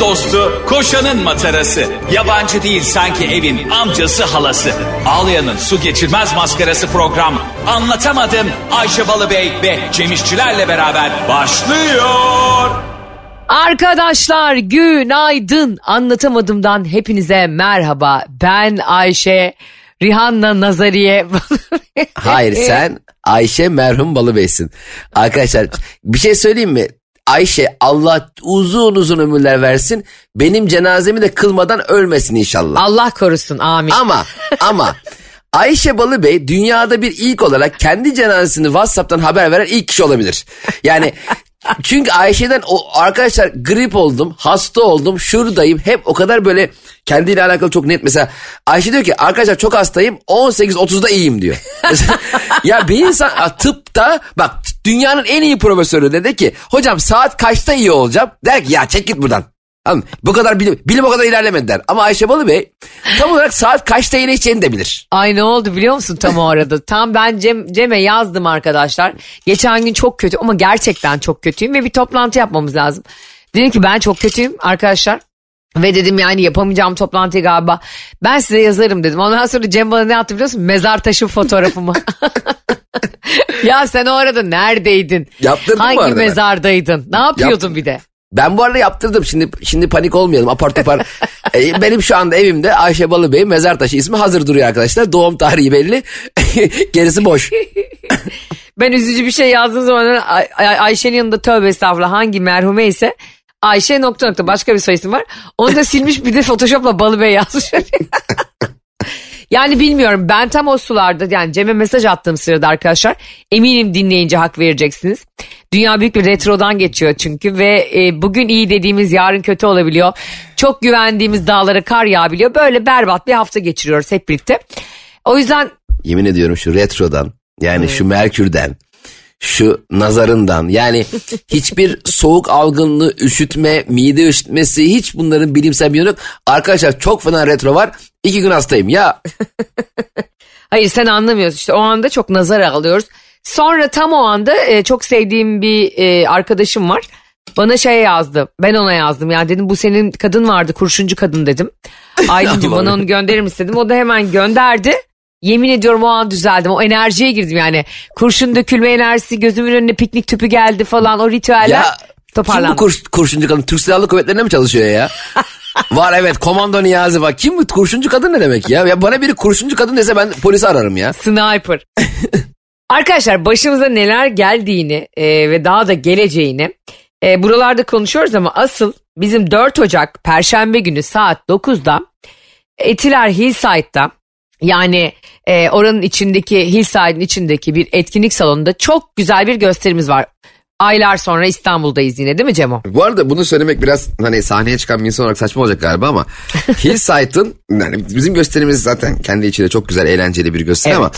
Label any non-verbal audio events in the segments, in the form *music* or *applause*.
Dostu, koşanın matarası. Yabancı değil sanki evin amcası halası. Ağlayan'ın su geçirmez maskarası program. Anlatamadım Ayşe Balıbey ve Cemişçilerle beraber başlıyor. Arkadaşlar günaydın. Anlatamadımdan hepinize merhaba. Ben Ayşe. Rihanna Nazariye. Hayır sen *laughs* Ayşe merhum Balıbeysin. Arkadaşlar bir şey söyleyeyim mi? Ayşe Allah uzun uzun ömürler versin. Benim cenazemi de kılmadan ölmesin inşallah. Allah korusun amin. Ama ama Ayşe Balıbey dünyada bir ilk olarak kendi cenazesini WhatsApp'tan haber veren ilk kişi olabilir. Yani *laughs* çünkü Ayşe'den o arkadaşlar grip oldum, hasta oldum, şuradayım. Hep o kadar böyle kendiyle alakalı çok net. Mesela Ayşe diyor ki arkadaşlar çok hastayım 18-30'da iyiyim diyor. *laughs* ya bir insan tıpta bak dünyanın en iyi profesörü dedi ki hocam saat kaçta iyi olacağım? Der ki ya çek git buradan. Anladın? Bu kadar bilim, bilim o kadar ilerlemedi der. Ama Ayşe Balı Bey tam olarak saat kaçta iyileşeceğini de bilir. Ay ne oldu biliyor musun tam o arada? *laughs* Tam ben Cem, Cem'e yazdım arkadaşlar. Geçen gün çok kötü ama gerçekten çok kötüyüm ve bir toplantı yapmamız lazım. Dedim ki ben çok kötüyüm arkadaşlar. Ve dedim yani yapamayacağım toplantıyı galiba. Ben size yazarım dedim. Ondan sonra Cem bana ne attı biliyor musun? Mezar taşı fotoğrafımı. *laughs* *laughs* ya sen o arada neredeydin? Yaptırdın Hangi arada ben? mezardaydın? Ne yapıyordun bir de? Ben bu arada yaptırdım. Şimdi şimdi panik olmayalım. Apar topar. *laughs* E, Benim şu anda evimde Ayşe Balıbey mezar taşı ismi hazır duruyor arkadaşlar. Doğum tarihi belli. *laughs* Gerisi boş. Ben üzücü bir şey yazdığım zaman Ay- Ay- Ayşe'nin yanında tövbe estağfurullah hangi merhume ise Ayşe nokta nokta başka bir soy isim var. Onu da silmiş bir de Photoshop'la Balı Bey yazmış. Yani bilmiyorum ben tam o sularda yani Cem'e mesaj attığım sırada arkadaşlar eminim dinleyince hak vereceksiniz. Dünya büyük bir retrodan geçiyor çünkü ve e, bugün iyi dediğimiz yarın kötü olabiliyor. Çok güvendiğimiz dağlara kar yağabiliyor. Böyle berbat bir hafta geçiriyoruz hep birlikte. O yüzden Yemin ediyorum şu retrodan yani şu merkürden şu nazarından yani *laughs* hiçbir soğuk algınlığı, üşütme, mide üşütmesi hiç bunların bilimsel bir yok. Arkadaşlar çok fena retro var. İki gün hastayım ya. *laughs* Hayır sen anlamıyorsun işte o anda çok nazar alıyoruz. Sonra tam o anda e, çok sevdiğim bir e, arkadaşım var. Bana şey yazdı. Ben ona yazdım. Yani dedim bu senin kadın vardı kurşuncu kadın dedim. *laughs* Aylin'cim bana onu gönderir misin dedim. O da hemen gönderdi. Yemin ediyorum o an düzeldim. O enerjiye girdim yani. Kurşun dökülme enerjisi gözümün önüne piknik tüpü geldi falan o ritüeller Ya kim bu toparlandı. kur, kurşuncu kadın? Türk Silahlı Kuvvetleri'nde mi çalışıyor ya? *laughs* var evet komando Niyazi var. Kim bu kurşuncu kadın ne demek ya? Ya bana biri kurşuncu kadın dese ben polisi ararım ya. Sniper. *laughs* Arkadaşlar başımıza neler geldiğini e, ve daha da geleceğini e, buralarda konuşuyoruz ama asıl bizim 4 Ocak Perşembe günü saat 9'da Etiler Hillside'da yani e, oranın içindeki Hillside'ın içindeki bir etkinlik salonunda çok güzel bir gösterimiz var. Aylar sonra İstanbul'dayız yine değil mi Cemo? Bu arada bunu söylemek biraz hani sahneye çıkan bir insan olarak saçma olacak galiba ama *laughs* Hillside'ın yani bizim gösterimiz zaten kendi içinde çok güzel eğlenceli bir gösteri Evet. ama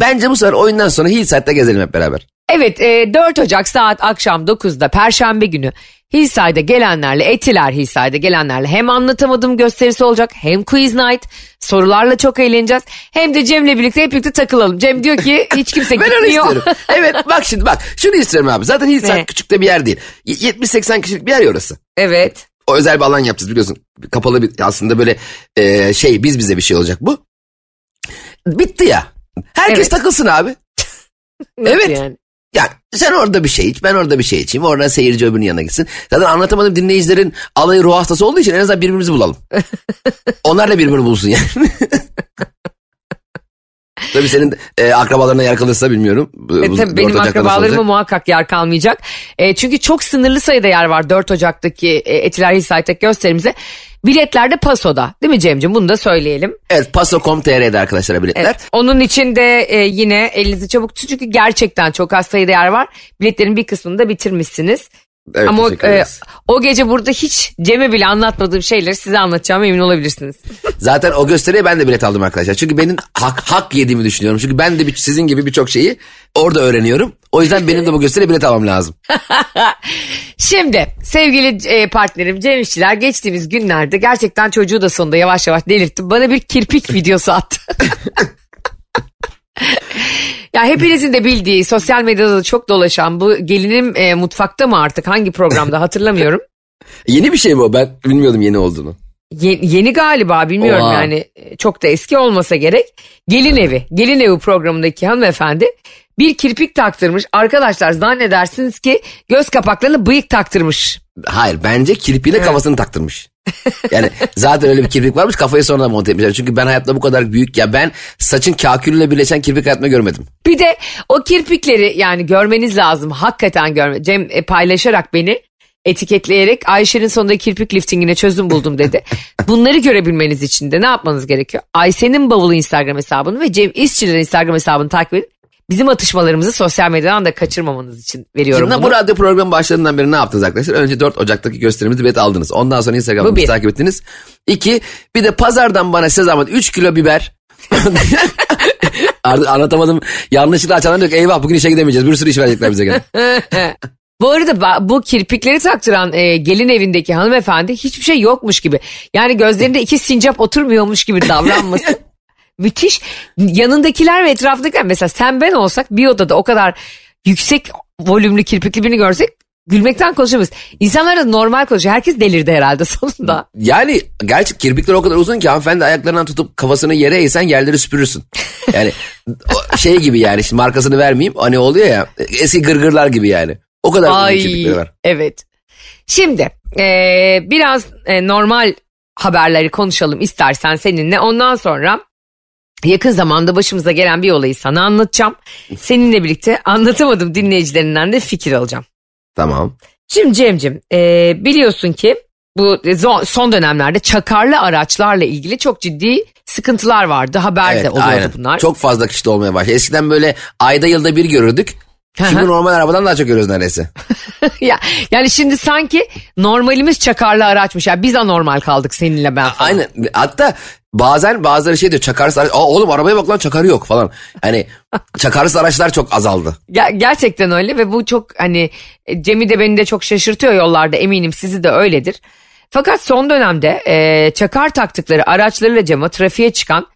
bence bu sefer oyundan sonra Hillside'da gezelim hep beraber. Evet e, 4 Ocak saat akşam 9'da Perşembe günü Hillside'a gelenlerle Etiler Hillside'a gelenlerle hem anlatamadım gösterisi olacak hem quiz night sorularla çok eğleneceğiz hem de Cem'le birlikte hep birlikte takılalım. Cem diyor ki hiç kimse *laughs* Ben gitmiyor. istiyorum. evet bak şimdi bak şunu istiyorum abi. Zaten Hillside Ne? küçük de bir yer değil. Y- 70-80 kişilik bir yer ya orası. evet. O özel bir alan yapacağız biliyorsun. Kapalı bir aslında böyle e, şey biz bize bir şey olacak bu. Bitti ya. Herkes Evet. takılsın abi. *laughs* Evet. Yani? Yani sen orada bir şey iç, ben orada bir şey içeyim. Oradan seyirci öbürünün yanına gitsin. Zaten anlatamadım dinleyicilerin alayı ruh hastası olduğu için en azından birbirimizi bulalım. *laughs* Onlar da birbirini bulsun yani. *laughs* Tabii senin e, akrabalarına yer kalırsa bilmiyorum. E, tabii benim akrabalarıma muhakkak yer kalmayacak. E, çünkü çok sınırlı sayıda yer var 4 Ocak'taki e, Etiler Hillside'daki gösterimize. Biletler de Paso'da değil mi Cem'ciğim bunu da söyleyelim. Evet Paso.com.tr'de arkadaşlar biletler. Evet. Onun için de e, yine elinizi çabuk tutun çünkü gerçekten çok az sayıda yer var. Biletlerin bir kısmını da bitirmişsiniz. Evet, Ama e, o gece burada hiç Cem'e bile anlatmadığım şeyleri size anlatacağıma emin olabilirsiniz. *laughs* Zaten o gösteriye ben de bilet aldım arkadaşlar. Çünkü benim hak, hak yediğimi düşünüyorum. Çünkü ben de bir, sizin gibi birçok şeyi orada öğreniyorum. O yüzden benim de bu gösteriye bilet almam lazım. *laughs* Şimdi sevgili e, partnerim Cem İşçiler geçtiğimiz günlerde gerçekten çocuğu da sonunda yavaş yavaş delirtti. Bana bir kirpik *laughs* videosu attı. Ya hepinizin de bildiği sosyal medyada da çok dolaşan bu gelinim e, mutfakta mı artık hangi programda *laughs* hatırlamıyorum. Yeni bir şey mi o? Ben bilmiyordum yeni olduğunu. Ye- yeni galiba bilmiyorum Oha. yani çok da eski olmasa gerek. Gelin evi, gelin evi programındaki hanımefendi bir kirpik taktırmış. Arkadaşlar zannedersiniz ki göz kapaklarına bıyık taktırmış. Hayır bence kirpiyle kafasını taktırmış. Yani zaten öyle bir kirpik varmış kafayı sonradan monte etmişler. Çünkü ben hayatta bu kadar büyük ya ben saçın kakülüyle birleşen kirpik hayatımda görmedim. Bir de o kirpikleri yani görmeniz lazım. Hakikaten görme. Cem e, paylaşarak beni etiketleyerek Ayşe'nin sonunda kirpik liftingine çözüm buldum dedi. *laughs* Bunları görebilmeniz için de ne yapmanız gerekiyor? Ayşe'nin bavulu Instagram hesabını ve Cem İşçilerin Instagram hesabını takip edin. Bizim atışmalarımızı sosyal medyadan da kaçırmamanız için veriyorum Şimdi bunu. bu radyo programı başladığından beri ne yaptınız arkadaşlar? Önce 4 Ocak'taki gösterimizde bilet aldınız. Ondan sonra Bu Instagram'ı bir. takip ettiniz. İki, bir de pazardan bana size zahmet 3 kilo biber. *laughs* Artık anlatamadım. Yanlışlıkla açanlar diyor ki eyvah bugün işe gidemeyeceğiz. Bir sürü iş verecekler bize gene. *laughs* Bu arada bu kirpikleri taktıran e, gelin evindeki hanımefendi hiçbir şey yokmuş gibi. Yani gözlerinde iki sincap oturmuyormuş gibi davranması. *laughs* Müthiş. Yanındakiler ve etrafındakiler mesela sen ben olsak bir odada o kadar yüksek volümlü kirpikli birini görsek gülmekten konuşamayız. İnsanlar da normal konuşuyor. Herkes delirdi herhalde *laughs* sonunda. Yani gerçi kirpikler o kadar uzun ki hanımefendi ayaklarından tutup kafasını yere eğsen yerleri süpürürsün. Yani şey gibi yani şimdi markasını vermeyeyim. Hani oluyor ya eski gırgırlar gibi yani. O kadar uzun Ay kirpikleri var. evet. Şimdi e, biraz e, normal haberleri konuşalım istersen seninle. Ondan sonra yakın zamanda başımıza gelen bir olayı sana anlatacağım. Seninle birlikte anlatamadım dinleyicilerinden de fikir alacağım. Tamam. Şimdi Cem'cim e, biliyorsun ki bu son dönemlerde çakarlı araçlarla ilgili çok ciddi sıkıntılar vardı. Haber de oluyordu aynen. bunlar. Çok fazla kişi olmaya başladı. Eskiden böyle ayda yılda bir görürdük. Şimdi normal arabadan daha çok görüyoruz neredeyse. *laughs* ya, yani şimdi sanki normalimiz çakarlı araçmış. Yani biz anormal kaldık seninle ben falan. Aynen. Hatta bazen bazıları şey diyor çakarsız araç. Aa oğlum arabaya bak lan çakarı yok falan. Hani *laughs* çakarsız araçlar çok azaldı. Ger- gerçekten öyle ve bu çok hani e, Cem'i de beni de çok şaşırtıyor yollarda eminim sizi de öyledir. Fakat son dönemde e, çakar taktıkları araçlarıyla Cem'a trafiğe çıkan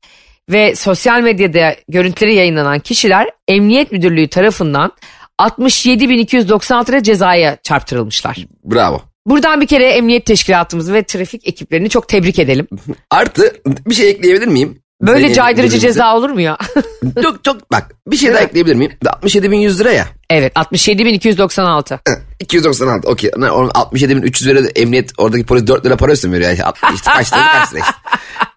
ve sosyal medyada görüntüleri yayınlanan kişiler Emniyet Müdürlüğü tarafından 67.296 lira cezaya çarptırılmışlar. Bravo. Buradan bir kere emniyet teşkilatımızı ve trafik ekiplerini çok tebrik edelim. *laughs* Artı bir şey ekleyebilir miyim? Böyle Zeynep caydırıcı ceza olur mu ya? *laughs* Çok çok bak bir şey daha ekleyebilir miyim? 67.100 lira ya. evet 67.296. 296 okey. Ne, onun 67.300 lira da emniyet oradaki polis 4 lira para üstüne veriyor. Yani işte kaç lira kaç lira işte.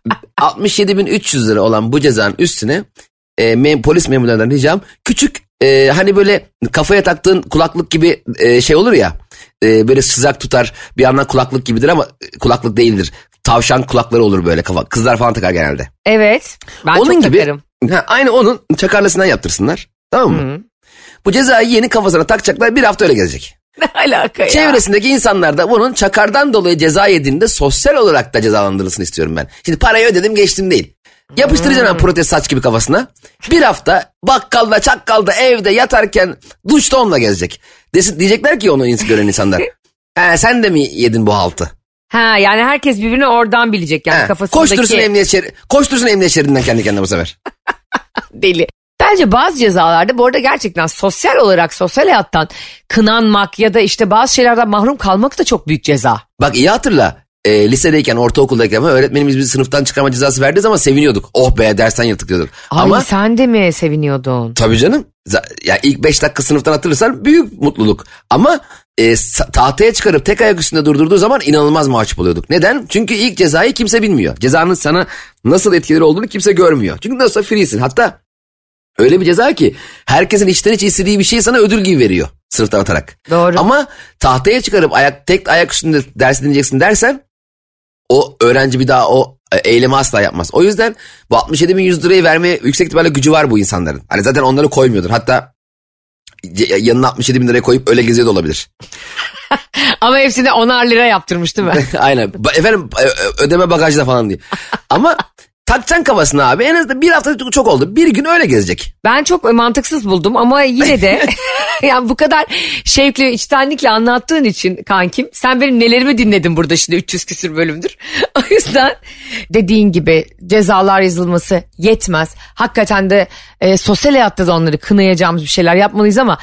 *laughs* 67.300 lira olan bu cezanın üstüne e, mem- polis memurlarından ricam küçük e, hani böyle kafaya taktığın kulaklık gibi e, şey olur ya e, böyle sızak tutar bir yandan kulaklık gibidir ama e, kulaklık değildir. Tavşan kulakları olur böyle kafa. Kızlar falan takar genelde. Evet ben onun çok gibi takarım. ha, aynı onun çakarlısından yaptırsınlar. Tamam mı? Bu cezayı yeni kafasına takacaklar bir hafta öyle gezecek. *laughs* Ne alaka ya? Çevresindeki insanlar da bunun çakardan dolayı ceza yediğinde sosyal olarak da cezalandırılsın istiyorum ben. Şimdi parayı ödedim geçtim değil. Yapıştıracaksın hmm. protez saç gibi kafasına. Bir hafta bakkalda, çakkalda, evde yatarken duşta onunla gezecek. Desin, diyecekler ki onu gören insanlar. *laughs* He, sen de mi yedin bu haltı? Ha yani herkes birbirini oradan bilecek yani He, kafasındaki koştursun emniyet şeri, koştursun emniyet şeridinden kendi kendine bu sefer. *laughs* deli. Bence bazı cezalarda bu arada gerçekten sosyal olarak sosyal hayattan kınanmak ya da işte bazı şeylerden mahrum kalmak da çok büyük ceza. Bak iyi hatırla. E, lisedeyken, ortaokuldayken falan öğretmenimiz bizi sınıftan çıkarma cezası verdiği zaman seviniyorduk. Oh be dersten yırtık diyorduk. Ay Ama sen de mi seviniyordun? Tabii canım. Ya ilk 5 dakika sınıftan atılırsan büyük mutluluk. Ama e, tahtaya çıkarıp tek ayak üstünde durdurduğu zaman inanılmaz mahcup oluyorduk. Neden? Çünkü ilk cezayı kimse bilmiyor. Cezanın sana nasıl etkileri olduğunu kimse görmüyor. Çünkü nasılsa freesin. Hatta öyle bir ceza ki herkesin içten içe istediği bir şeyi sana ödül gibi veriyor. Sınıftan atarak. Doğru. Ama tahtaya çıkarıp ayak tek ayak üstünde ders dinleyeceksin dersen o öğrenci bir daha o eylemi asla yapmaz. O yüzden bu 67 bin 100 lirayı vermeye yüksek ihtimalle gücü var bu insanların. Hani zaten onları koymuyordur. Hatta yanına 67 bin liraya koyup öyle geziyor da olabilir. *laughs* Ama hepsine onar lira yaptırmış değil mi? *laughs* Aynen. Efendim ö- ö- ödeme bagajda falan diye. Ama takacaksın kafasına abi. En azından bir hafta çok- oldu. Bir gün öyle gezecek. Ben çok mantıksız buldum ama yine de *laughs* *laughs* yani bu kadar şevkle içtenlikle anlattığın için kankim sen benim nelerimi dinledin burada şimdi 300 küsür bölümdür. *laughs* O yüzden dediğin gibi cezalar yazılması yetmez. Hakikaten de e, sosyal hayatta da onları kınayacağımız bir şeyler yapmalıyız ama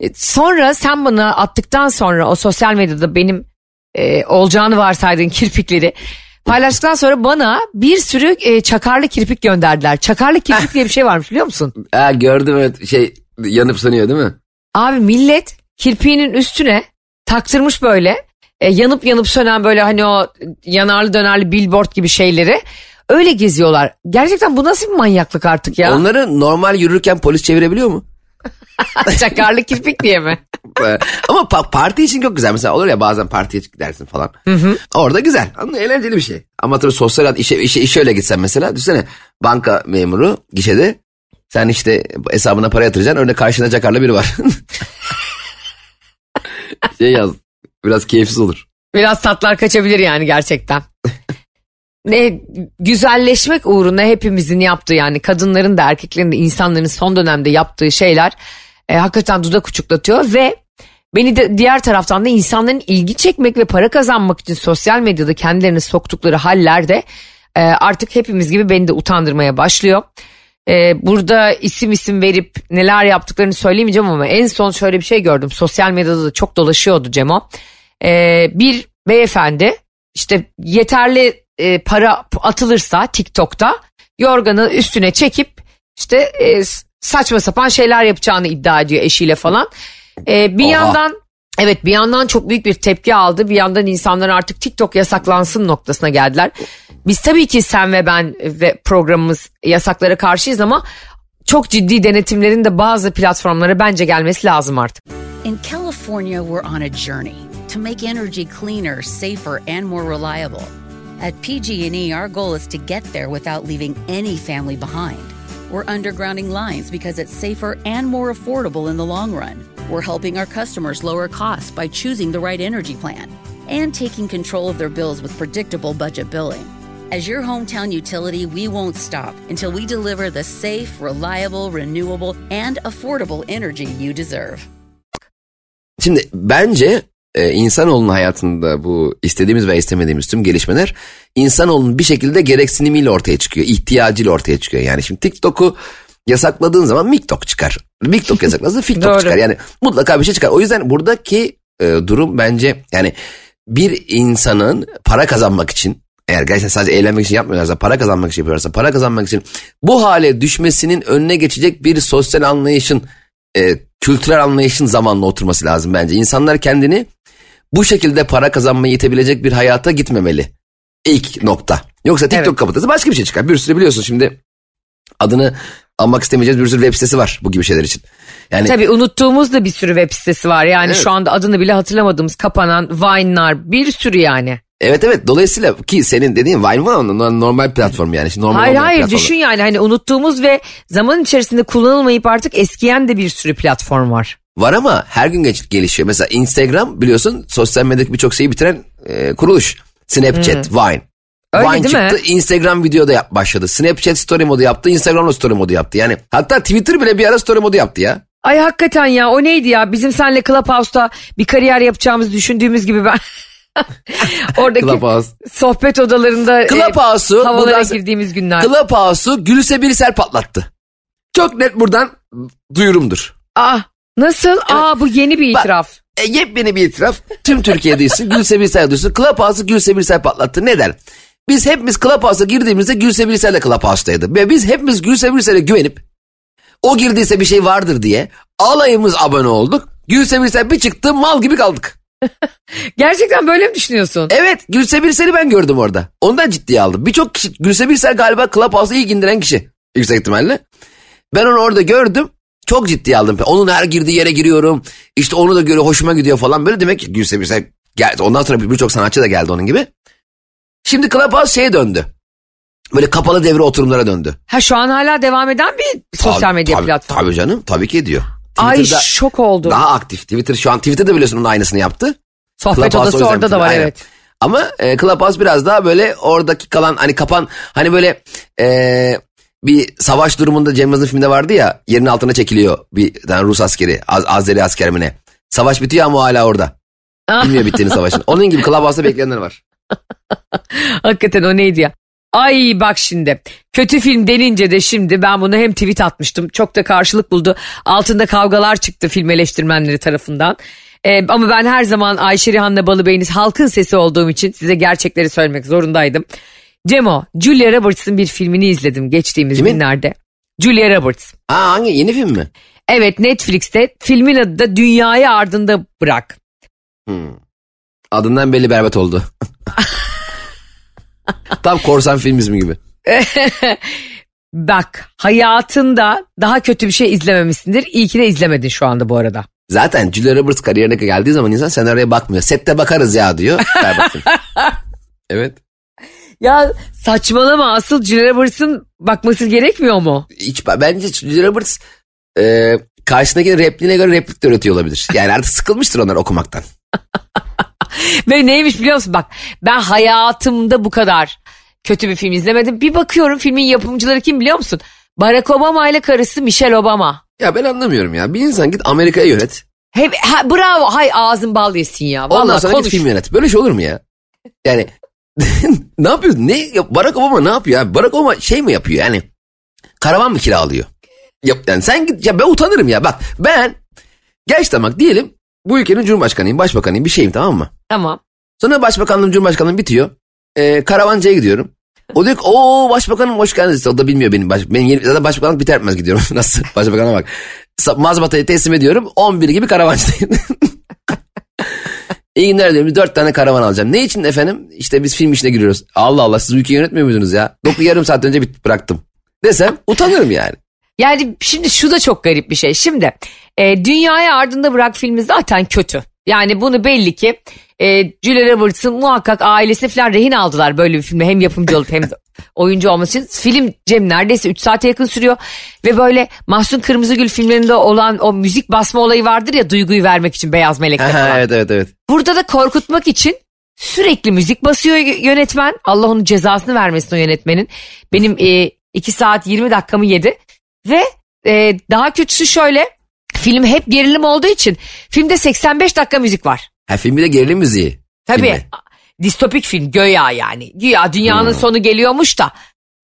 e, sonra sen bana attıktan sonra o sosyal medyada benim e, olacağını varsaydığın kirpikleri paylaştıktan sonra bana bir sürü e, çakarlı kirpik gönderdiler. Çakarlı kirpik diye bir şey varmış biliyor musun? Ha, gördüm evet şey yanıp sönüyor değil mi? Abi millet kirpiğinin üstüne taktırmış böyle e, yanıp yanıp sönen böyle hani o yanarlı dönerli billboard gibi şeyleri öyle geziyorlar. Gerçekten bu nasıl bir manyaklık artık ya? Onları normal yürürken polis çevirebiliyor mu? *laughs* Çakarlı kirpik diye mi? *laughs* Ama pa- parti için çok güzel. Mesela olur ya bazen partiye gidersin falan. Orada güzel. Anladın, eğlenceli bir şey. Ama tabii sosyal hayat işe, işe, işe öyle gitsen mesela. Düşünsene banka memuru gişede. Sen işte hesabına para yatıracaksın. Önde karşında cakarla biri var. *laughs* şey yaz. Biraz keyifsiz olur. Biraz tatlar kaçabilir yani gerçekten. *laughs* ne güzelleşmek uğruna hepimizin yaptığı yani kadınların da erkeklerin de insanların son dönemde yaptığı şeyler e, hakikaten dudak uçuklatıyor ve beni de diğer taraftan da insanların ilgi çekmek ve para kazanmak için sosyal medyada kendilerini soktukları hallerde e, artık hepimiz gibi beni de utandırmaya başlıyor. E, burada isim isim verip neler yaptıklarını söyleyemeyeceğim ama en son şöyle bir şey gördüm. Sosyal medyada da çok dolaşıyordu Cemo. E, bir beyefendi işte yeterli e, para atılırsa TikTok'ta yorganı üstüne çekip işte e, saçma sapan şeyler yapacağını iddia ediyor eşiyle falan. E, bir Oha. yandan evet bir yandan çok büyük bir tepki aldı. Bir yandan insanlar artık TikTok yasaklansın noktasına geldiler. Biz tabii ki sen ve ben ve programımız yasaklara karşıyız ama çok ciddi denetimlerin de bazı platformlara bence gelmesi lazım artık. In California, we're on a journey to make energy cleaner, safer, and more reliable. At PG&E, our goal is to get there without leaving any family behind. We're undergrounding lines because it's safer and more affordable in the long run. We're helping our customers lower costs by choosing the right energy plan and taking control of their bills with predictable budget billing. As your hometown utility, we won't stop until we deliver the safe, reliable, renewable, and affordable energy you deserve. Şimdi bence e, insanoğlunun hayatında bu istediğimiz ve istemediğimiz tüm gelişmeler insanoğlunun bir şekilde gereksinimiyle ortaya çıkıyor. ihtiyacıyla ortaya çıkıyor. Yani şimdi TikTok'u yasakladığın zaman MikTok çıkar. MikTok *laughs* yasakladığında Doğru. TikTok çıkar. Yani mutlaka bir şey çıkar. O yüzden buradaki e, durum bence yani bir insanın para kazanmak için eğer gerçekten sadece eğlenmek için yapmıyorlarsa para kazanmak için yapıyorlarsa para kazanmak için bu hale düşmesinin önüne geçecek bir sosyal anlayışın e, kültürel anlayışın zamanla oturması lazım bence. İnsanlar kendini bu şekilde para kazanmayı itebilecek bir hayata gitmemeli. İlk nokta. Yoksa TikTok Evet. kapatırsa başka bir şey çıkar. Bir sürü biliyorsun şimdi adını almak istemeyeceğiz bir sürü web sitesi var bu gibi şeyler için. Yani Tabii unuttuğumuz da bir sürü web sitesi var. Yani Evet. şu anda adını bile hatırlamadığımız kapanan Vine'lar bir sürü yani. evet evet dolayısıyla ki senin dediğin Vine var normal platform yani. Şimdi normal hayır hayır platform. düşün yani hani unuttuğumuz ve zaman içerisinde kullanılmayıp artık eskiyen de bir sürü platform var. Var ama her gün gelişiyor. Mesela Instagram biliyorsun sosyal medyadaki birçok şeyi bitiren e, kuruluş. Snapchat, Vine. Öyle Vine değil mi? çıktı Instagram videoda yap, başladı. Snapchat story modu yaptı Instagram'da story modu yaptı. Yani hatta Twitter bile bir ara story modu yaptı ya. Ay hakikaten ya o neydi ya bizim senle Clubhouse'da bir kariyer yapacağımızı düşündüğümüz gibi ben *laughs* oradaki Clubhouse. sohbet odalarında e, Clubhouse'u havalara buradan- girdiğimiz günler. Clubhouse'u Gülse Birsel patlattı. Çok net buradan duyurumdur. ah nasıl? Aa bu yeni bir Bak- itiraf. E, yepyeni bir itiraf. Tüm Türkiye duysun. *laughs* Gülse Birsel duysun. Clubhouse'u Gülse Birsel patlattı. Neden? Biz hepimiz Clubhouse'a girdiğimizde Gülse Birsel de Clubhouse'daydı. Ve biz hepimiz Gülse Birsel'e güvenip o girdiyse bir şey vardır diye alayımız abone olduk. Gülse Birsel bir çıktı mal gibi kaldık. *laughs* Gerçekten böyle mi düşünüyorsun? Evet Gülse Birsel'i ben gördüm orada. Ondan ciddiye aldım. Birçok kişi Gülse Birsel galiba Clubhouse'a ilk indiren kişi. Yüksek ihtimalle. Ben onu orada gördüm. Çok ciddiye aldım. Onun her girdiği yere giriyorum. İşte onu da göre hoşuma gidiyor falan. Böyle demek ki Gülse Birsel geldi. Ondan sonra birçok sanatçı da geldi onun gibi. Şimdi Clubhouse şeye döndü. Böyle kapalı devre oturumlara döndü. Ha şu an hala devam eden bir sosyal Tabii- medya tabii- platformu. Tabii canım tabii ki ediyor. Ay Twitter'da şok oldum. daha aktif. Twitter şu an Twitter'da biliyorsun onun aynısını yaptı. Sohbet Clubhouse odası orada da var Aynen. evet. Ama e, Clubhouse biraz daha böyle oradaki kalan hani kapan hani böyle e, bir savaş durumunda Cem Yılmaz'ın filminde vardı ya yerin altına çekiliyor bir tane Rus askeri Az, Azeri asker mi ne. Savaş bitiyor ama hala orada. Bilmiyor bittiğini savaşın. Onun gibi Clubhouse'da bekleyenler var. *laughs* *laughs* Hakikaten o neydi ya? Ay bak şimdi kötü film denince de şimdi ben bunu hem tweet atmıştım çok da karşılık buldu. Altında kavgalar çıktı film eleştirmenleri tarafından. Ee, ama ben her zaman Ayşe Rihanna Balıbey'iniz halkın sesi olduğum için size gerçekleri söylemek zorundaydım. Cemo, Julia Roberts'ın bir filmini izledim geçtiğimiz Kimin? günlerde. Julia Roberts. Aa hangi yeni film mi? Evet Netflix'te filmin adı da Dünyayı Ardında Bırak. Hmm. Adından belli berbat oldu. *laughs* Tam korsan film ismi gibi. *laughs* Bak hayatında daha kötü bir şey izlememişsindir. İyi ki de izlemedin şu anda bu arada. Zaten Julia Roberts kariyerine geldiği zaman insan senaryoya bakmıyor. Sette bakarız ya diyor. *laughs* Evet. Ya saçmalama asıl Julia Roberts'ın bakması gerekmiyor mu? Hiç, bence Julia Roberts e, karşısındaki repliğine göre replik de üretiyor olabilir. Yani artık sıkılmıştır onlar okumaktan. *laughs* Ve neymiş biliyor musun? Bak ben hayatımda bu kadar kötü bir film izlemedim. Bir bakıyorum filmin yapımcıları kim biliyor musun? Barack Obama ile karısı Michelle Obama. Ya ben anlamıyorum ya. Bir insan git Amerika'ya yönet. Hep, ha, bravo hay ağzın bal yesin ya. Ondan Vallahi sonra konuş. git film yönet. Böyle şey olur mu ya? Yani *laughs* ne yapıyorsun? Ne? Ya Barack Obama ne yapıyor ya? Barack Obama şey mi yapıyor yani? Karavan mı kiralıyor? Yap, yani sen git ya ben utanırım ya. Bak ben gerçekten bak diyelim bu ülkenin cumhurbaşkanıyım, başbakanıyım bir şeyim tamam mı? Tamam. Sonra başbakanlığım, cumhurbaşkanlığım bitiyor. Ee, karavancaya gidiyorum. O diyor ki o başbakanım hoş geldiniz. O da bilmiyor benim. Baş, benim yeni, zaten başbakanlık biter bitmez gidiyorum. *laughs* Nasıl? Başbakana bak. Mazbatayı teslim ediyorum. 11 gibi karavancadayım. *laughs* İyi günler diyorum. Dört tane karavan alacağım. Ne için efendim? İşte biz film işine giriyoruz. Allah Allah siz ülkeyi yönetmiyor muydunuz ya? Dokuz yarım saat önce bit bıraktım. Desem utanırım yani. Yani şimdi şu da çok garip bir şey. Şimdi e, Dünyayı Ardında Bırak filmi zaten kötü. Yani bunu belli ki e, Julia Roberts'ın muhakkak ailesi falan rehin aldılar böyle bir filme. Hem yapımcı olup hem de *laughs* oyuncu olması için. Film Cem neredeyse 3 saate yakın sürüyor. Ve böyle Mahsun Kırmızıgül filmlerinde olan o müzik basma olayı vardır ya duyguyu vermek için Beyaz Melek'te falan. evet evet evet. Burada da korkutmak için sürekli müzik basıyor yönetmen. Allah onun cezasını vermesin o yönetmenin. Benim 2 saat 20 dakikamı yedi. Ve e, daha kötüsü şöyle. Film hep gerilim olduğu için filmde 85 dakika müzik var. Ha filmi de gerilim müziği. Tabii Filmi. distopik film göya yani. Güya dünyanın Hmm. sonu geliyormuş da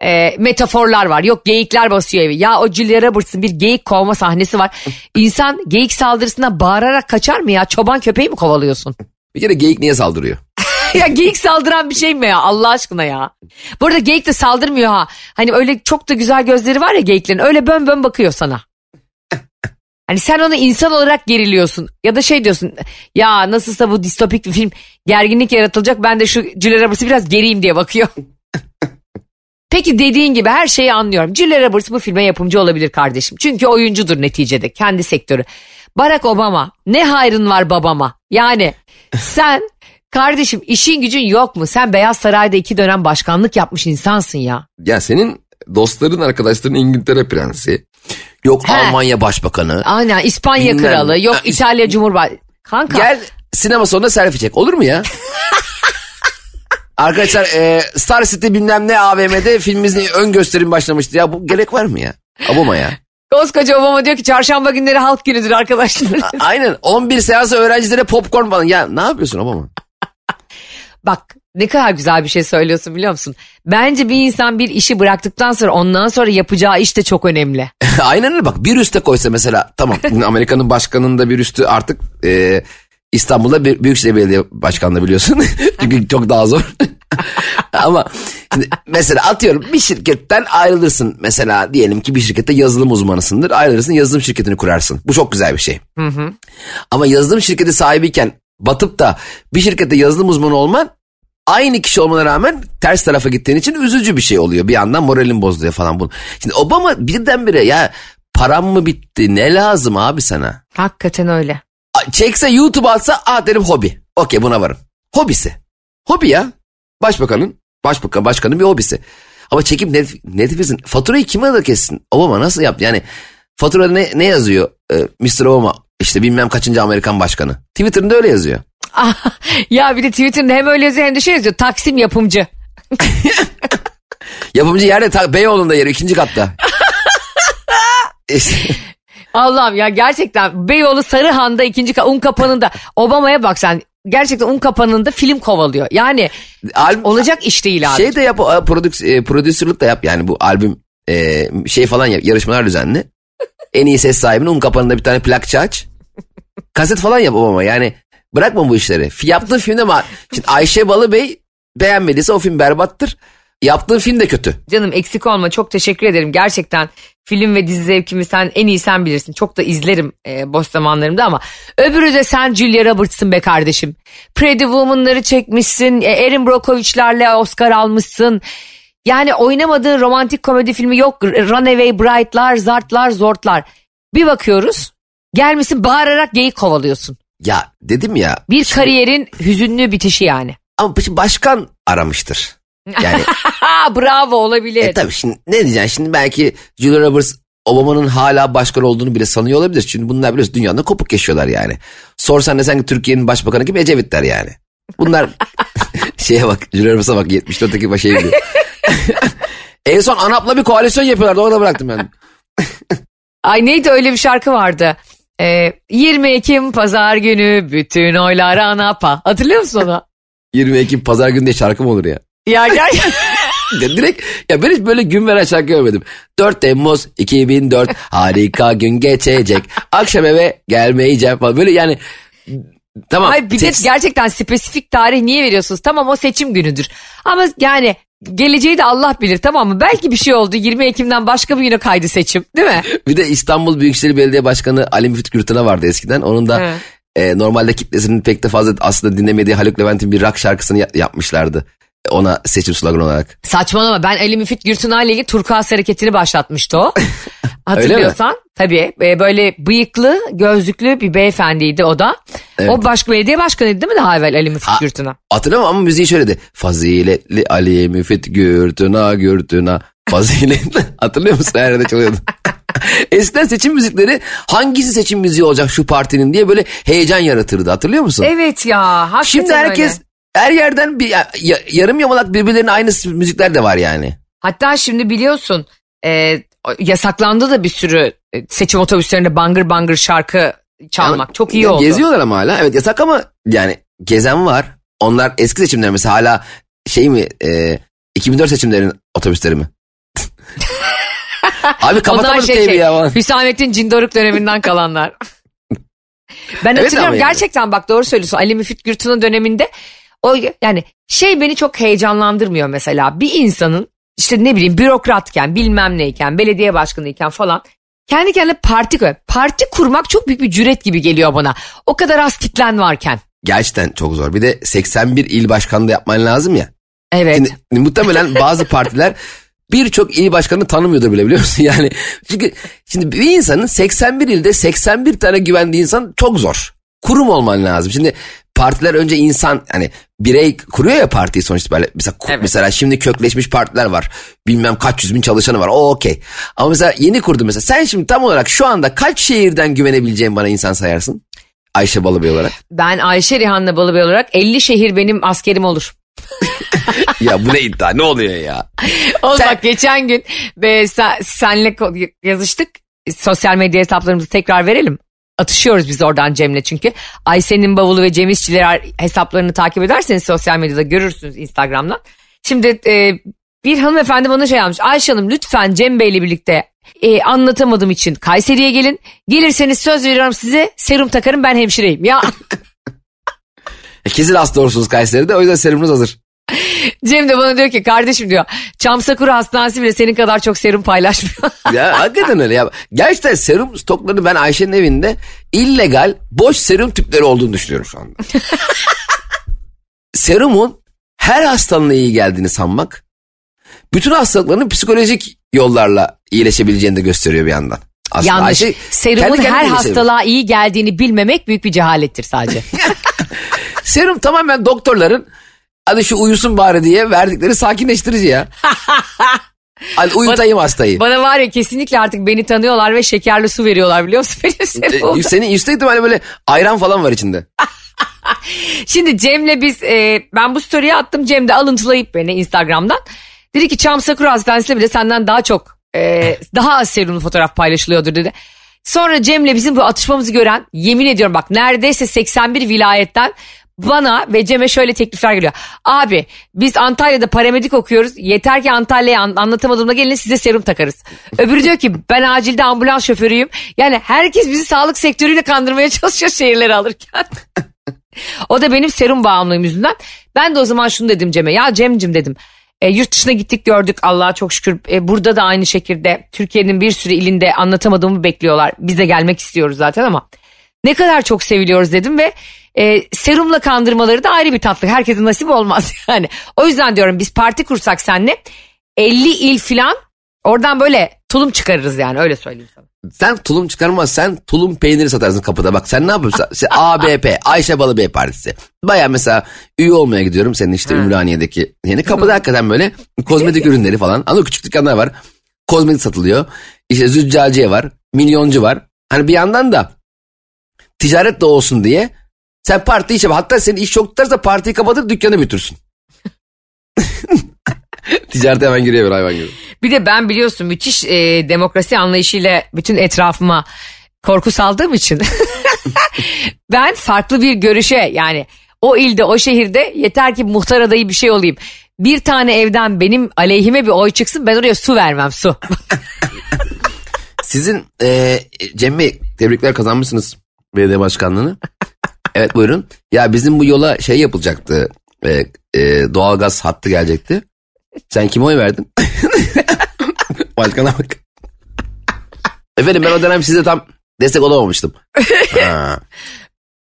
e, metaforlar var. Yok geyikler basıyor evi. Ya o Julia Roberts'ın bir geyik kovma sahnesi var. İnsan geyik saldırısına bağırarak kaçar mı ya? Çoban köpeği mi kovalıyorsun? Bir kere geyik niye saldırıyor? *laughs* ya geyik saldıran bir şey mi ya Allah aşkına ya. Bu arada geyik de saldırmıyor ha. Hani öyle çok da güzel gözleri var ya geyiklerin öyle bön bön bakıyor sana. *laughs* Hani sen ona insan olarak geriliyorsun ya da şey diyorsun ya nasılsa bu distopik bir film gerginlik yaratılacak ben de şu Julia Roberts'ı biraz geriyim diye bakıyor. *laughs* Peki dediğin gibi her şeyi anlıyorum. Julia Roberts bu filme yapımcı olabilir kardeşim. Çünkü oyuncudur neticede kendi sektörü. Barack Obama ne hayrın var babama? Yani sen kardeşim işin gücün yok mu? Sen Beyaz Saray'da iki dönem başkanlık yapmış insansın ya. Ya senin dostların arkadaşların İngiltere prensi. Yok He. Almanya başbakanı. Aynen İspanya Bilmem. kralı yok İtalya Cumhurbaşkanı. Kanka Gel sinema sonunda selfie çek. Olur mu ya? *laughs* Arkadaşlar e, Star City bilmem ne AVM'de filmimizin ön gösterim başlamıştı. Ya bu gerek var mı ya? Abama ya. koskoca Obama diyor ki çarşamba günleri halk günüdür arkadaşlar. A- Aynen 11 seansı öğrencilere popcorn falan. Ya ne yapıyorsun Obama? Bak ne kadar güzel bir şey söylüyorsun biliyor musun? Bence bir insan bir işi bıraktıktan sonra ondan sonra yapacağı iş de çok önemli. *laughs* Aynen öyle bak bir üste koysa mesela tamam *laughs* Amerika'nın başkanının da bir üstü artık e, İstanbul'da bir, Büyükşehir Belediye Başkanlığı biliyorsun. *laughs* Çünkü çok daha zor. Ama şimdi mesela atıyorum bir şirketten ayrılırsın. Mesela diyelim ki bir şirkette yazılım uzmanısındır. Ayrılırsın yazılım şirketini kurarsın. Bu çok güzel bir şey. Ama yazılım şirketi sahibiyken batıp da bir şirkette yazılım uzmanı olman aynı kişi olmana rağmen ters tarafa gittiğin için üzücü bir şey oluyor. Bir yandan moralin bozuluyor falan bunu. Şimdi Obama birdenbire ya param mı bitti ne lazım abi sana? Hakikaten öyle. Çekse YouTube atsa ah derim hobi. Okey buna varım. Hobisi. Hobi ya. Başbakanın, başbakan, başkanın bir hobisi. Ama çekip net, Netflix'in faturayı kime alır kessin? Obama nasıl yaptı? Yani faturada ne, ne yazıyor? Ee, Mr. Obama işte bilmem kaçıncı Amerikan başkanı. Twitter'ında öyle yazıyor. ya bir de Twitter'da hem öyle yazıyor hem de şey yazıyor. Taksim yapımcı. *laughs* Yapımcı yerde ta, Beyoğlu'nda yer ikinci katta. *laughs* İşte- Allah'ım ya gerçekten Beyoğlu Sarıhan'da ikinci ka- un kapanında Obama'ya bak sen gerçekten un kapanında film kovalıyor. Yani Albüm- olacak iş değil abi. Şey de yap, prodüks, e, prodüsörlük de yap yani bu albüm e, şey falan yap, yarışmalar düzenli. En iyi ses sahibine un kapanında bir tane plakçı aç. Kaset falan yap Obama yani. Bırakma bu işleri. Yaptığın filmde mi? *laughs* Şimdi Ayşe Balıbey beğenmediyse o film berbattır. Yaptığın film de kötü. Canım eksik olma çok teşekkür ederim. Gerçekten film ve dizi zevkimi sen en iyi sen bilirsin. Çok da izlerim e, boş zamanlarımda ama öbürü de sen Julia Roberts'ın be kardeşim. Pretty Woman'ları çekmişsin. E, Erin Brockovich'lerle Oscar almışsın. Yani oynamadığın romantik komedi filmi yok. Runaway Bright'lar, Zart'lar, Zort'lar. Bir bakıyoruz gelmişsin bağırarak geyik kovalıyorsun. Ya dedim ya Bir kariyerin hüzünlü bitişi yani. ama şimdi başkan aramıştır. Yani *laughs* bravo olabilir. e tabii şimdi ne diyeceksin şimdi belki Julia Roberts Obama'nın hala başkan olduğunu bile sanıyor olabilir. Çünkü bunlar biliyorsun dünyada kopuk yaşıyorlar yani. Sorsan desen ki Türkiye'nin başbakanı kim Ecevit der yani. Bunlar *laughs* şeye bak Julia Roberts'a bak 74'teki başa gidiyor. *laughs* en son ANAP'la bir koalisyon yapıyorlardı orada bıraktım ben. Ay neydi öyle bir şarkı vardı. Ee, 20 Ekim pazar günü bütün oylar ANAP'a. Hatırlıyor musun onu? *laughs* 20 Ekim pazar günü diye şarkı mı olur ya? ya. Ya *laughs* Direkt ya ben hiç böyle gün veren şarkı görmedim. 4 Temmuz 2004 harika gün geçecek. Akşam eve gelmeyeceğim falan. Böyle yani tamam. Ay bir de gerçekten spesifik tarih niye veriyorsunuz? Tamam o seçim günüdür. Ama yani geleceği de Allah bilir tamam mı? Belki bir şey oldu 20 Ekim'den başka bir güne kaydı seçim değil mi? *laughs* Bir de İstanbul Büyükşehir Belediye Başkanı Ali Müfit Gürtün'e vardı eskiden. Onun da Evet. e, normalde kitlesinin pek de fazla aslında dinlemediği Haluk Levent'in bir rock şarkısını ya- yapmışlardı. Ona seçim sloganı olarak. Saçmalama ben Ali Müfit Gürtünay ile ilgili Turkuaz hareketini başlatmıştı o. *laughs* Hatırlıyorsan tabii e, böyle bıyıklı gözlüklü bir beyefendiydi o da. O baş, belediye başkanıydı değil mi daha evvel Ali Müfit Ha. Gürtünay? Hatırlamam ama müziği şöyledi. Faziletli Ali Müfit Gürtüna Gürtüna. Faziletli. *laughs* Hatırlıyor musun? Her yerde çalıyordu. *laughs* Eskiden seçim müzikleri hangisi seçim müziği olacak şu partinin diye böyle heyecan yaratırdı. Hatırlıyor musun? Evet ya hakikaten Şimdi herkes öyle. Her yerden bir ya- ya- yarım yamalak birbirlerine aynı müzikler de var yani. Hatta şimdi biliyorsun e, yasaklandı da bir sürü e, seçim otobüslerinde bangır bangır şarkı çalmak. Yani- Çok iyi ya oldu. Geziyorlar ama hala. Evet yasak ama yani gezen var. Onlar eski seçimler mesela hala şey mi e, 2004 seçimlerin otobüsleri mi? *laughs* Abi kapatamadık şey, şey, ya. *laughs* Hüsamettin Cindoruk döneminden kalanlar. *laughs* ben Evet hatırlıyorum ama yani. gerçekten bak doğru söylüyorsun. Ali Müfit Gürtün'ün döneminde o yani şey beni çok heyecanlandırmıyor mesela. Bir insanın işte ne bileyim bürokratken bilmem neyken belediye başkanıyken falan kendi kendine parti koy. Parti kurmak çok büyük bir cüret gibi geliyor bana. O kadar az kitlen varken. Gerçekten çok zor. Bir de 81 il başkanlığı yapman lazım ya. Evet. Şimdi, muhtemelen bazı partiler birçok il başkanını tanımıyordur bile biliyor musun? *laughs* Yani çünkü şimdi bir insanın 81 ilde 81 tane güvendiği insan çok zor. Kurum olman lazım. Şimdi partiler önce insan hani birey kuruyor ya partiyi sonuçta böyle. Mesela, Evet. mesela şimdi kökleşmiş partiler var. Bilmem kaç yüz bin çalışanı var. O okey. Ama mesela yeni kurdu mesela. Sen şimdi tam olarak şu anda kaç şehirden güvenebileceğin bana insan sayarsın? Ayşe Balıbey olarak. Ben Ayşe Rihanna Balıbey olarak 50 şehir benim askerim olur. *laughs* ya bu ne iddia ne oluyor ya? Oğlum Sen- bak geçen gün be, sen, senle yazıştık. Sosyal medya hesaplarımızı tekrar verelim. Atışıyoruz biz oradan Cem'le çünkü. Ayşe'nin bavulu ve Cem İşçiler hesaplarını takip ederseniz sosyal medyada görürsünüz Instagram'dan. Şimdi e, bir hanımefendi bana şey almış. Ayşe Hanım lütfen Cem Bey'le birlikte e, anlatamadığım için Kayseri'ye gelin. Gelirseniz söz veriyorum size serum takarım ben hemşireyim. Ya *laughs* E, Kesin hasta olursunuz Kayseri'de o yüzden serumunuz hazır. Cem de bana diyor ki kardeşim diyor Çamsakura Hastanesi bile senin kadar çok serum paylaşmıyor. *laughs* ya hakikaten öyle ya. Gerçekten serum stoklarını ben Ayşe'nin evinde illegal boş serum tüpleri olduğunu düşünüyorum şu anda. *laughs* Serumun her hastalığına iyi geldiğini sanmak bütün hastalıkların psikolojik yollarla iyileşebileceğini de gösteriyor bir yandan. Aslında Yanlış. Ayşe Serumun kendi her hastalığa iyi geldiğini bilmemek büyük bir cehalettir sadece. *laughs* Serum tamamen doktorların hadi şu uyusun bari diye verdikleri sakinleştirici ya. *laughs* Hadi uyutayım hastayı. Bana var ya kesinlikle artık beni tanıyorlar ve şekerli su veriyorlar biliyor musun? *laughs* Benim serumum. E, Senin yüksek ihtimalle böyle ayran falan var içinde. *laughs* Şimdi Cem'le biz e, ben bu story'i attım. Cem de alıntılayıp beni Instagram'dan. Dedi ki Çam Sakura Hastanesi'nde bile senden daha çok e, daha az serumlu fotoğraf paylaşılıyordur dedi. Sonra Cem'le bizim bu atışmamızı gören yemin ediyorum bak neredeyse 81 vilayetten bana ve Cem'e şöyle teklifler geliyor. Abi biz Antalya'da paramedik okuyoruz. Yeter ki Antalya'ya an- anlatamadığımda gelin size serum takarız. Öbürü diyor ki ben acilde ambulans şoförüyüm. Yani herkes bizi sağlık sektörüyle kandırmaya *laughs* çalışıyor şehirleri alırken. o da benim serum bağımlılığım yüzünden. Ben de o zaman şunu dedim Cem'e. Ya Cem'cim dedim. E, yurt dışına gittik gördük Allah'a çok şükür. E, burada da aynı şekilde Türkiye'nin bir sürü ilinde anlatamadığımı bekliyorlar. Biz de gelmek istiyoruz zaten ama ne kadar çok seviliyoruz dedim ve e, serumla kandırmaları da ayrı bir tatlı. Herkesin nasip olmaz *laughs* yani. O yüzden diyorum biz parti kursak senle 50 il filan oradan böyle tulum çıkarırız yani öyle söyleyeyim sana. Sen tulum çıkarmaz sen tulum peyniri satarsın kapıda. Bak sen ne yapıyorsun? Sen ABP Ayşe Balıbey Partisi. Baya mesela üye olmaya gidiyorum senin işte Ümraniye'deki. Yani kapıda hakikaten böyle kozmetik ürünleri falan. Anladın küçük dükkanlar var. Kozmetik satılıyor. İşte züccaciye var. Milyoncu var. Hani bir yandan da ticaret de olsun diye sen parti işe hatta senin iş çok tutarsa partiyi kapatır dükkanı büyütürsün. *laughs* Ticarete hemen giriyor bir hayvan gibi. Bir de ben biliyorsun müthiş e, demokrasi anlayışıyla bütün etrafıma korku saldığım için *laughs* ben farklı bir görüşe yani o ilde o şehirde yeter ki muhtar adayı bir şey olayım. Bir tane evden benim aleyhime bir oy çıksın ben oraya su vermem su. Sizin e, Cem Bey tebrikler kazanmışsınız belediye başkanlığını. Evet buyurun. Ya bizim bu yola şey yapılacaktı. E, e, doğalgaz hattı gelecekti. Sen kime oy verdin? *laughs* Başkana bak. Efendim ben o dönem size tam destek olamamıştım. Ha.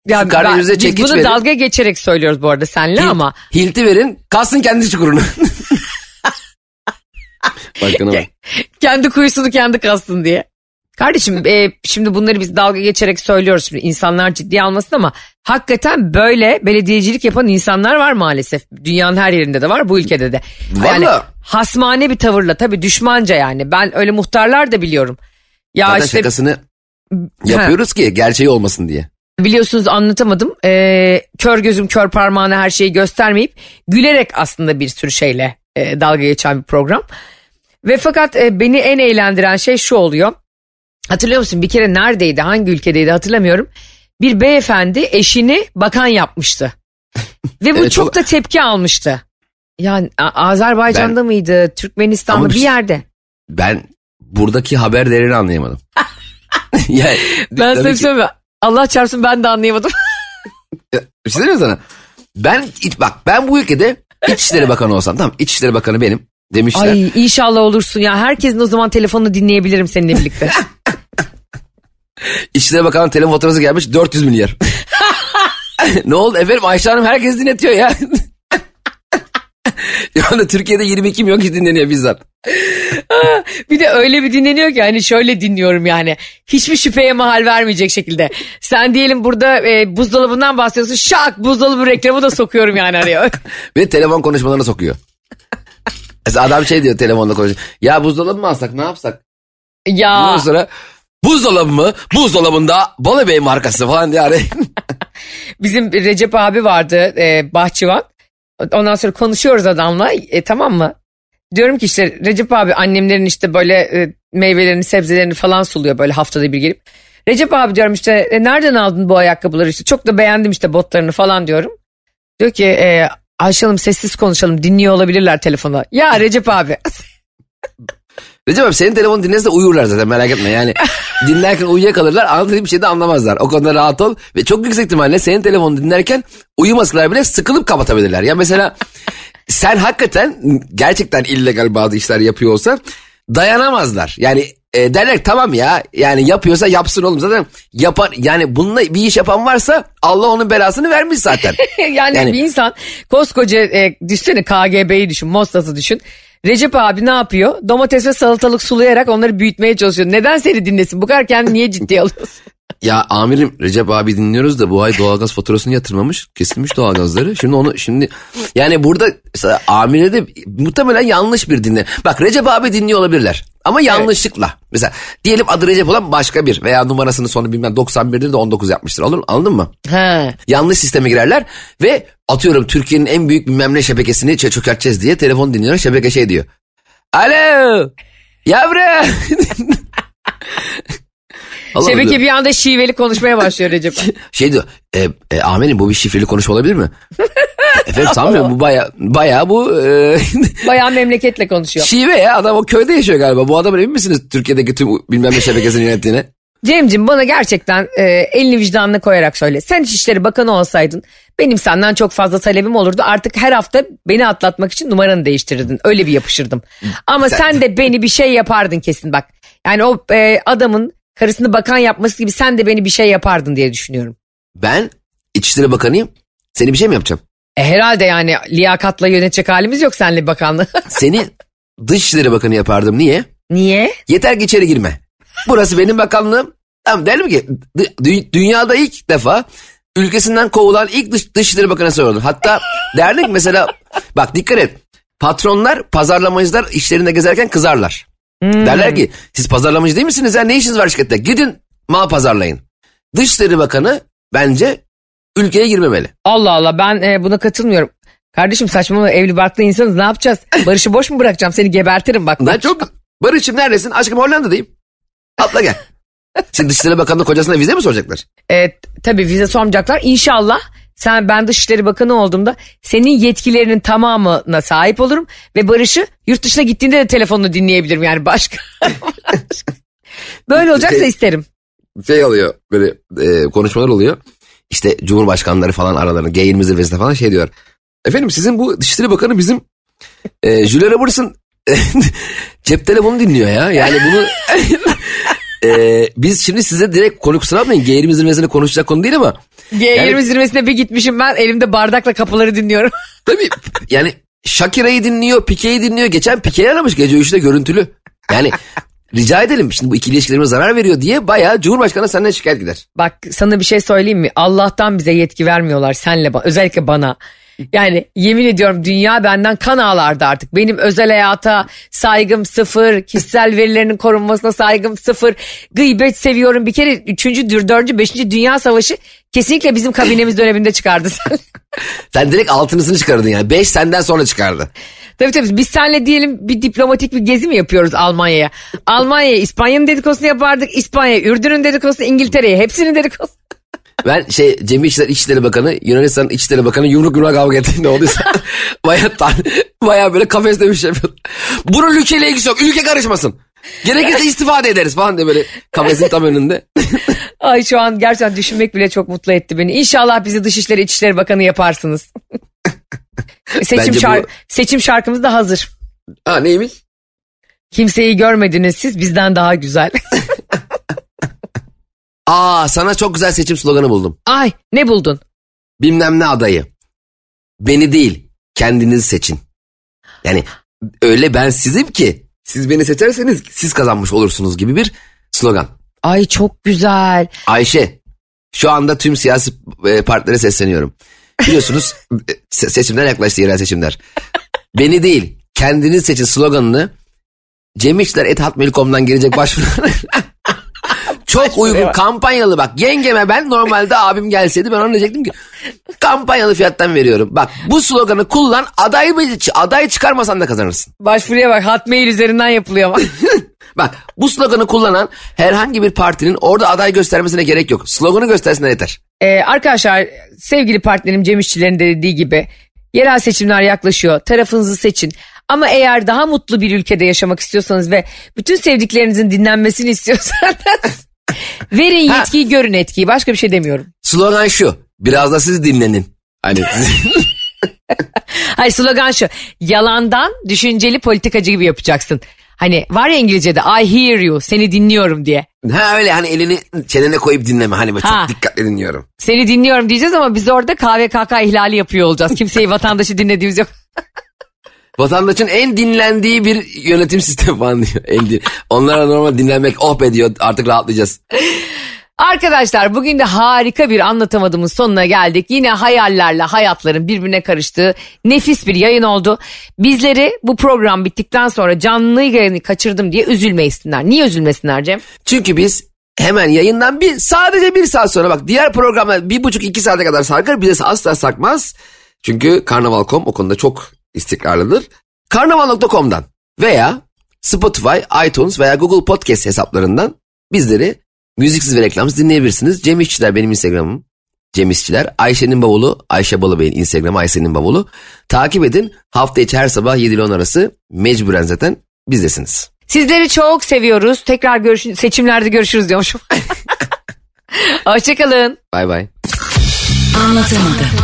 Ya Karadeniz'e biz çekiç bunu verin. dalga geçerek söylüyoruz bu arada senle ama Hilti verin kalsın kendi çukurunu. *laughs* Başkana bak. kendi kuyusunu kendi kazsın diye. Kardeşim e, şimdi bunları biz dalga geçerek söylüyoruz şimdi insanlar ciddiye almasın ama hakikaten böyle belediyecilik yapan insanlar var maalesef. Dünyanın her yerinde de var bu ülkede de. Yani hasmane bir tavırla tabii düşmanca yani ben öyle muhtarlar da biliyorum. Ya Zaten işte şakasını yapıyoruz ki gerçeği olmasın diye. biliyorsunuz anlatamadım. Ee, kör gözüm kör parmağına her şeyi göstermeyip gülerek aslında bir sürü şeyle e, dalga geçen bir program. Ve fakat e, beni en eğlendiren şey şu oluyor. Hatırlıyor musun bir kere neredeydi hangi ülkedeydi hatırlamıyorum. Bir beyefendi eşini bakan yapmıştı. *laughs* Ve bu Evet, çok çok- da tepki almıştı. Yani Azerbaycan'da Ben- mıydı Türkmenistan'da bir bir- yerde. Ben buradaki haber değerini anlayamadım. *laughs* yani, Ben sana ki- söyleyeyim mi? Allah çarpsın ben de anlayamadım. *laughs* Bir şey diyeyim sana. Ben bak ben bu ülkede İçişleri Bakanı olsam tamam İçişleri Bakanı benim demişler. Ay inşallah olursun ya. Herkesin o zaman telefonunu dinleyebilirim seninle birlikte. İçişleri Bakanı'nın telefon faturası gelmiş 400 milyar. *laughs* ne oldu efendim Ayşe Hanım herkes dinletiyor ya. *laughs* Şu anda Türkiye'de 22 milyon kişi dinleniyor bizzat. *laughs* bir de öyle bir dinleniyor ki hani şöyle dinliyorum yani. Hiçbir şüpheye mahal vermeyecek şekilde. Sen diyelim burada e, buzdolabından bahsediyorsun. Şak buzdolabı reklamı da sokuyorum yani araya. Ve telefon konuşmalarına sokuyor. Mesela adam şey diyor telefonla konuşuyor. Ya buzdolabı mı alsak ne yapsak? ya Ondan sonra buzdolabı mı? Buzdolabında Balıbey markası falan arayın. *laughs* bizim Recep abi vardı e, bahçıvan. Ondan sonra konuşuyoruz adamla e, tamam mı? Diyorum ki işte Recep abi annemlerin işte böyle e, meyvelerini sebzelerini falan suluyor böyle haftada bir gelip. Recep abi diyorum işte "E, nereden aldın bu ayakkabıları işte çok da beğendim işte botlarını falan diyorum. Diyor ki e, Ayşe Hanım sessiz konuşalım dinliyor olabilirler telefona. Ya Recep abi *laughs* Recep abi senin telefonu dinlerse uyurlar zaten merak etme. Yani *laughs* dinlerken uyuyakalırlar anladığın bir şey de anlamazlar. O konuda rahat ol. Ve çok yüksek ihtimalle senin telefonu dinlerken uyumasalar bile sıkılıp kapatabilirler. Ya mesela sen hakikaten gerçekten illegal bazı işler yapıyor olsan dayanamazlar. Yani e, derler tamam ya yani yapıyorsa yapsın oğlum zaten yapar yani bununla bir iş yapan varsa Allah onun belasını vermiş zaten. *laughs* yani, Yani- bir insan koskoca e, düşünsene KGB'yi düşün Mostas'ı düşün. Recep abi ne yapıyor? Domates ve salatalık sulayarak onları büyütmeye çalışıyor. Neden seni dinlesin? Bu kadar kendini niye ciddiye *laughs* alıyorsun? Ya amirim Recep abi dinliyoruz da bu ay doğalgaz faturasını yatırmamış. Kesilmiş doğalgazları. Şimdi onu şimdi yani burada amire de muhtemelen yanlış bir dinle. Bak Recep abi dinliyor olabilirler. Ama yanlışlıkla. Mesela diyelim adı Recep olan başka bir veya numarasının sonu bilmem 91'dir de 19 yapmıştır. Olur, anladın mı? He. Yanlış sisteme girerler ve atıyorum Türkiye'nin en büyük bilmem ne şebekesini çö- çökerteceğiz diye telefon dinliyorlar. Şebeke şey diyor. Alo yavrum. *laughs* Allah Şebeke bir anda şiveli konuşmaya başlıyor Recep. *laughs* Şey diyor. E, e, amirim bu bir şifreli konuşma olabilir mi? *laughs* Efendim sanmıyorum bu baya, baya bu e, *laughs* Bayağı memleketle konuşuyor. şive ya adam o köyde yaşıyor galiba. Bu adamın emin misiniz Türkiye'deki tüm bilmem ne şebekesini yönettiğine? Cemcim bana gerçekten e, elini vicdanına koyarak söyle. Sen İçişleri Bakanı olsaydın benim senden çok fazla talebim olurdu. Artık her hafta beni atlatmak için numaranı değiştirirdin. Öyle bir yapışırdım. Ama sen de beni bir şey yapardın kesin bak. Yani o e, adamın karısını bakan yapması gibi sen de beni bir şey yapardın diye düşünüyorum. Ben İçişleri Bakanıyım. Seni bir şey mi yapacağım? E, herhalde yani liyakatla yönetecek halimiz yok seninle bakanlığı. *laughs* Seni Dışişleri Bakanı yapardım. Niye? Niye? Yeter ki içeri girme. Burası benim bakanlığım. Tamam derim ki dü- dü- dünyada ilk defa ülkesinden kovulan ilk dış, Dışişleri Bakanı oldun. Hatta derdik mesela bak dikkat et. Patronlar, pazarlamacılar işlerinde gezerken kızarlar. Derler ki siz pazarlamacı değil misiniz ya ne işiniz var şirkette? Gidin mal pazarlayın. Dışişleri Bakanı bence ülkeye girmemeli. Allah Allah ben e, buna katılmıyorum. Kardeşim saçmalama evli barklı insanız ne yapacağız? Barış'ı boş mu bırakacağım seni gebertirim bak. Ben çok Barış'ım neredesin? Aşkım Hollanda'dayım. Atla gel. *laughs* Şimdi Dışişleri Bakanı'nın kocasına vize mi soracaklar? Evet tabii vize sormayacaklar. İnşallah sen ben Dışişleri Bakanı olduğumda senin yetkilerinin tamamına sahip olurum ve Barış'ı yurt dışına gittiğinde de telefonunu dinleyebilirim yani başka. Böyle olacaksa Şey- isterim. şey oluyor böyle e, konuşmalar oluyor. İşte cumhurbaşkanları falan aralarında G20 zirvesinde falan şey diyor. Efendim sizin bu Dışişleri Bakanı bizim e, Julia Roberts'ın *laughs* cep telefonu dinliyor ya. Yani bunu *laughs* e, biz şimdi size direkt konu kusura bakmayın G20 zirvesinde konuşacak konu değil ama G20 Yani- zirvesine bir gitmişim ben elimde bardakla kapıları dinliyorum. *laughs* tabii yani Shakira'yı dinliyor, Pike'yi dinliyor. Geçen Pike'yi aramış gece 3'te görüntülü. Yani rica edelim şimdi bu ikili ilişkilerime zarar veriyor diye bayağı Cumhurbaşkanı senden şikayet gider. Bak sana bir şey söyleyeyim mi? Allah'tan bize yetki vermiyorlar senle özellikle bana. Yani yemin ediyorum dünya benden kan ağlardı artık. Benim özel hayata saygım sıfır, kişisel verilerinin korunmasına saygım sıfır. Gıybet seviyorum. Bir kere 3. 4. 5. Dünya Savaşı kesinlikle bizim kabinemiz döneminde çıkardı. *laughs* Sen direkt altınısını çıkardın yani. 5 senden sonra çıkardı. tabii tabii biz seninle diyelim bir diplomatik bir gezi mi yapıyoruz Almanya'ya? Almanya'ya İspanya'nın dedikodusunu yapardık. İspanya, Ürdün'ün dedikodusunu, İngiltere'ye hepsinin dedikodusu. Ben şey Cem İşler İçişleri Bakanı, Yunanistan İçişleri Bakanı yumruk yumruğa kavga ettiğinde olduysa *laughs* baya, baya böyle kafeste bir şey yapıyor. Bunun ülkeyle ilgisi yok. Ülke karışmasın. Gerekirse istifade ederiz falan diye böyle kafesin tam önünde. *laughs* Ay şu an gerçekten düşünmek bile çok mutlu etti beni. İnşallah bizi Dışişleri İçişleri Bakanı yaparsınız. *laughs* seçim, bu- şar- seçim şarkımız da hazır. ha neymiş? Kimseyi görmediniz siz bizden daha güzel. Aa sana çok güzel seçim sloganı buldum. Ay ne buldun? Bilmem ne adayı. Beni değil kendinizi seçin. Yani öyle ben sizim ki siz beni seçerseniz siz kazanmış olursunuz gibi bir slogan. Ay çok güzel. Ayşe şu anda tüm siyasi e, partilere sesleniyorum. Biliyorsunuz e, se- seçimler yaklaştı yerel seçimler. Beni değil kendiniz seçin sloganını cemişler.hotmail.com'dan gelecek başvurular. *laughs* Çok uygun bak. kampanyalı bak yengeme ben normalde abim gelseydi ben ona diyecektim ki kampanyalı fiyattan veriyorum. Bak bu sloganı kullan aday, aday çıkarmasan da kazanırsın. Başvuruya bak Hotmail üzerinden yapılıyor ama. *laughs* Bak bu sloganı kullanan herhangi bir partinin orada aday göstermesine gerek yok. Sloganı göstersin yeter. Ee, arkadaşlar sevgili partnerim Cem İşçilerin de dediği gibi yerel seçimler yaklaşıyor. Tarafınızı seçin. Ama eğer daha mutlu bir ülkede yaşamak istiyorsanız ve bütün sevdiklerinizin dinlenmesini *laughs* istiyorsanız verin Ha. yetkiyi görün etkiyi. Başka bir şey demiyorum. Slogan şu. Biraz da siz dinlenin. Hani *laughs* Hayır slogan şu. Yalandan düşünceli politikacı gibi yapacaksın. Hani var ya İngilizce'de I hear you seni dinliyorum diye. ha öyle hani elini çenene koyup dinleme. Hani böyle Ha. çok dikkatli dinliyorum. Seni dinliyorum diyeceğiz ama biz orada KVKK ihlali yapıyor olacağız. Kimseyi vatandaşı dinlediğimiz yok. Vatandaşın en dinlendiği bir yönetim *laughs* sistemi falan diyor. En din- Onlara normal dinlenmek oh be diyor artık rahatlayacağız. Arkadaşlar bugün de harika bir anlatamadığımız sonuna geldik. Yine hayallerle hayatların birbirine karıştığı nefis bir yayın oldu. Bizleri bu program bittikten sonra canlı yayını kaçırdım diye üzülmesinler. Niye üzülmesinler Cem? Çünkü biz hemen yayından bir sadece bir saat sonra bak diğer programlar bir buçuk iki saate kadar sarkar bize asla sarkmaz. Çünkü Karnaval.com o konuda çok istikrarlıdır. Karnaval.com'dan veya Spotify, iTunes veya Google Podcast hesaplarından bizleri müziksiz ve reklamsız dinleyebilirsiniz. Cem İşçiler benim Instagram'ım. Cem İşçiler. Ayşe'nin bavulu. Ayşe Balıbey'in Instagram'ı Ayşe'nin bavulu. Takip edin. Hafta içi her sabah 7 ile 10 arası mecburen zaten bizdesiniz. Sizleri çok seviyoruz. Tekrar görüş seçimlerde görüşürüz diyormuşum. *laughs* Hoşçakalın. Bay bay. Anlatamadım.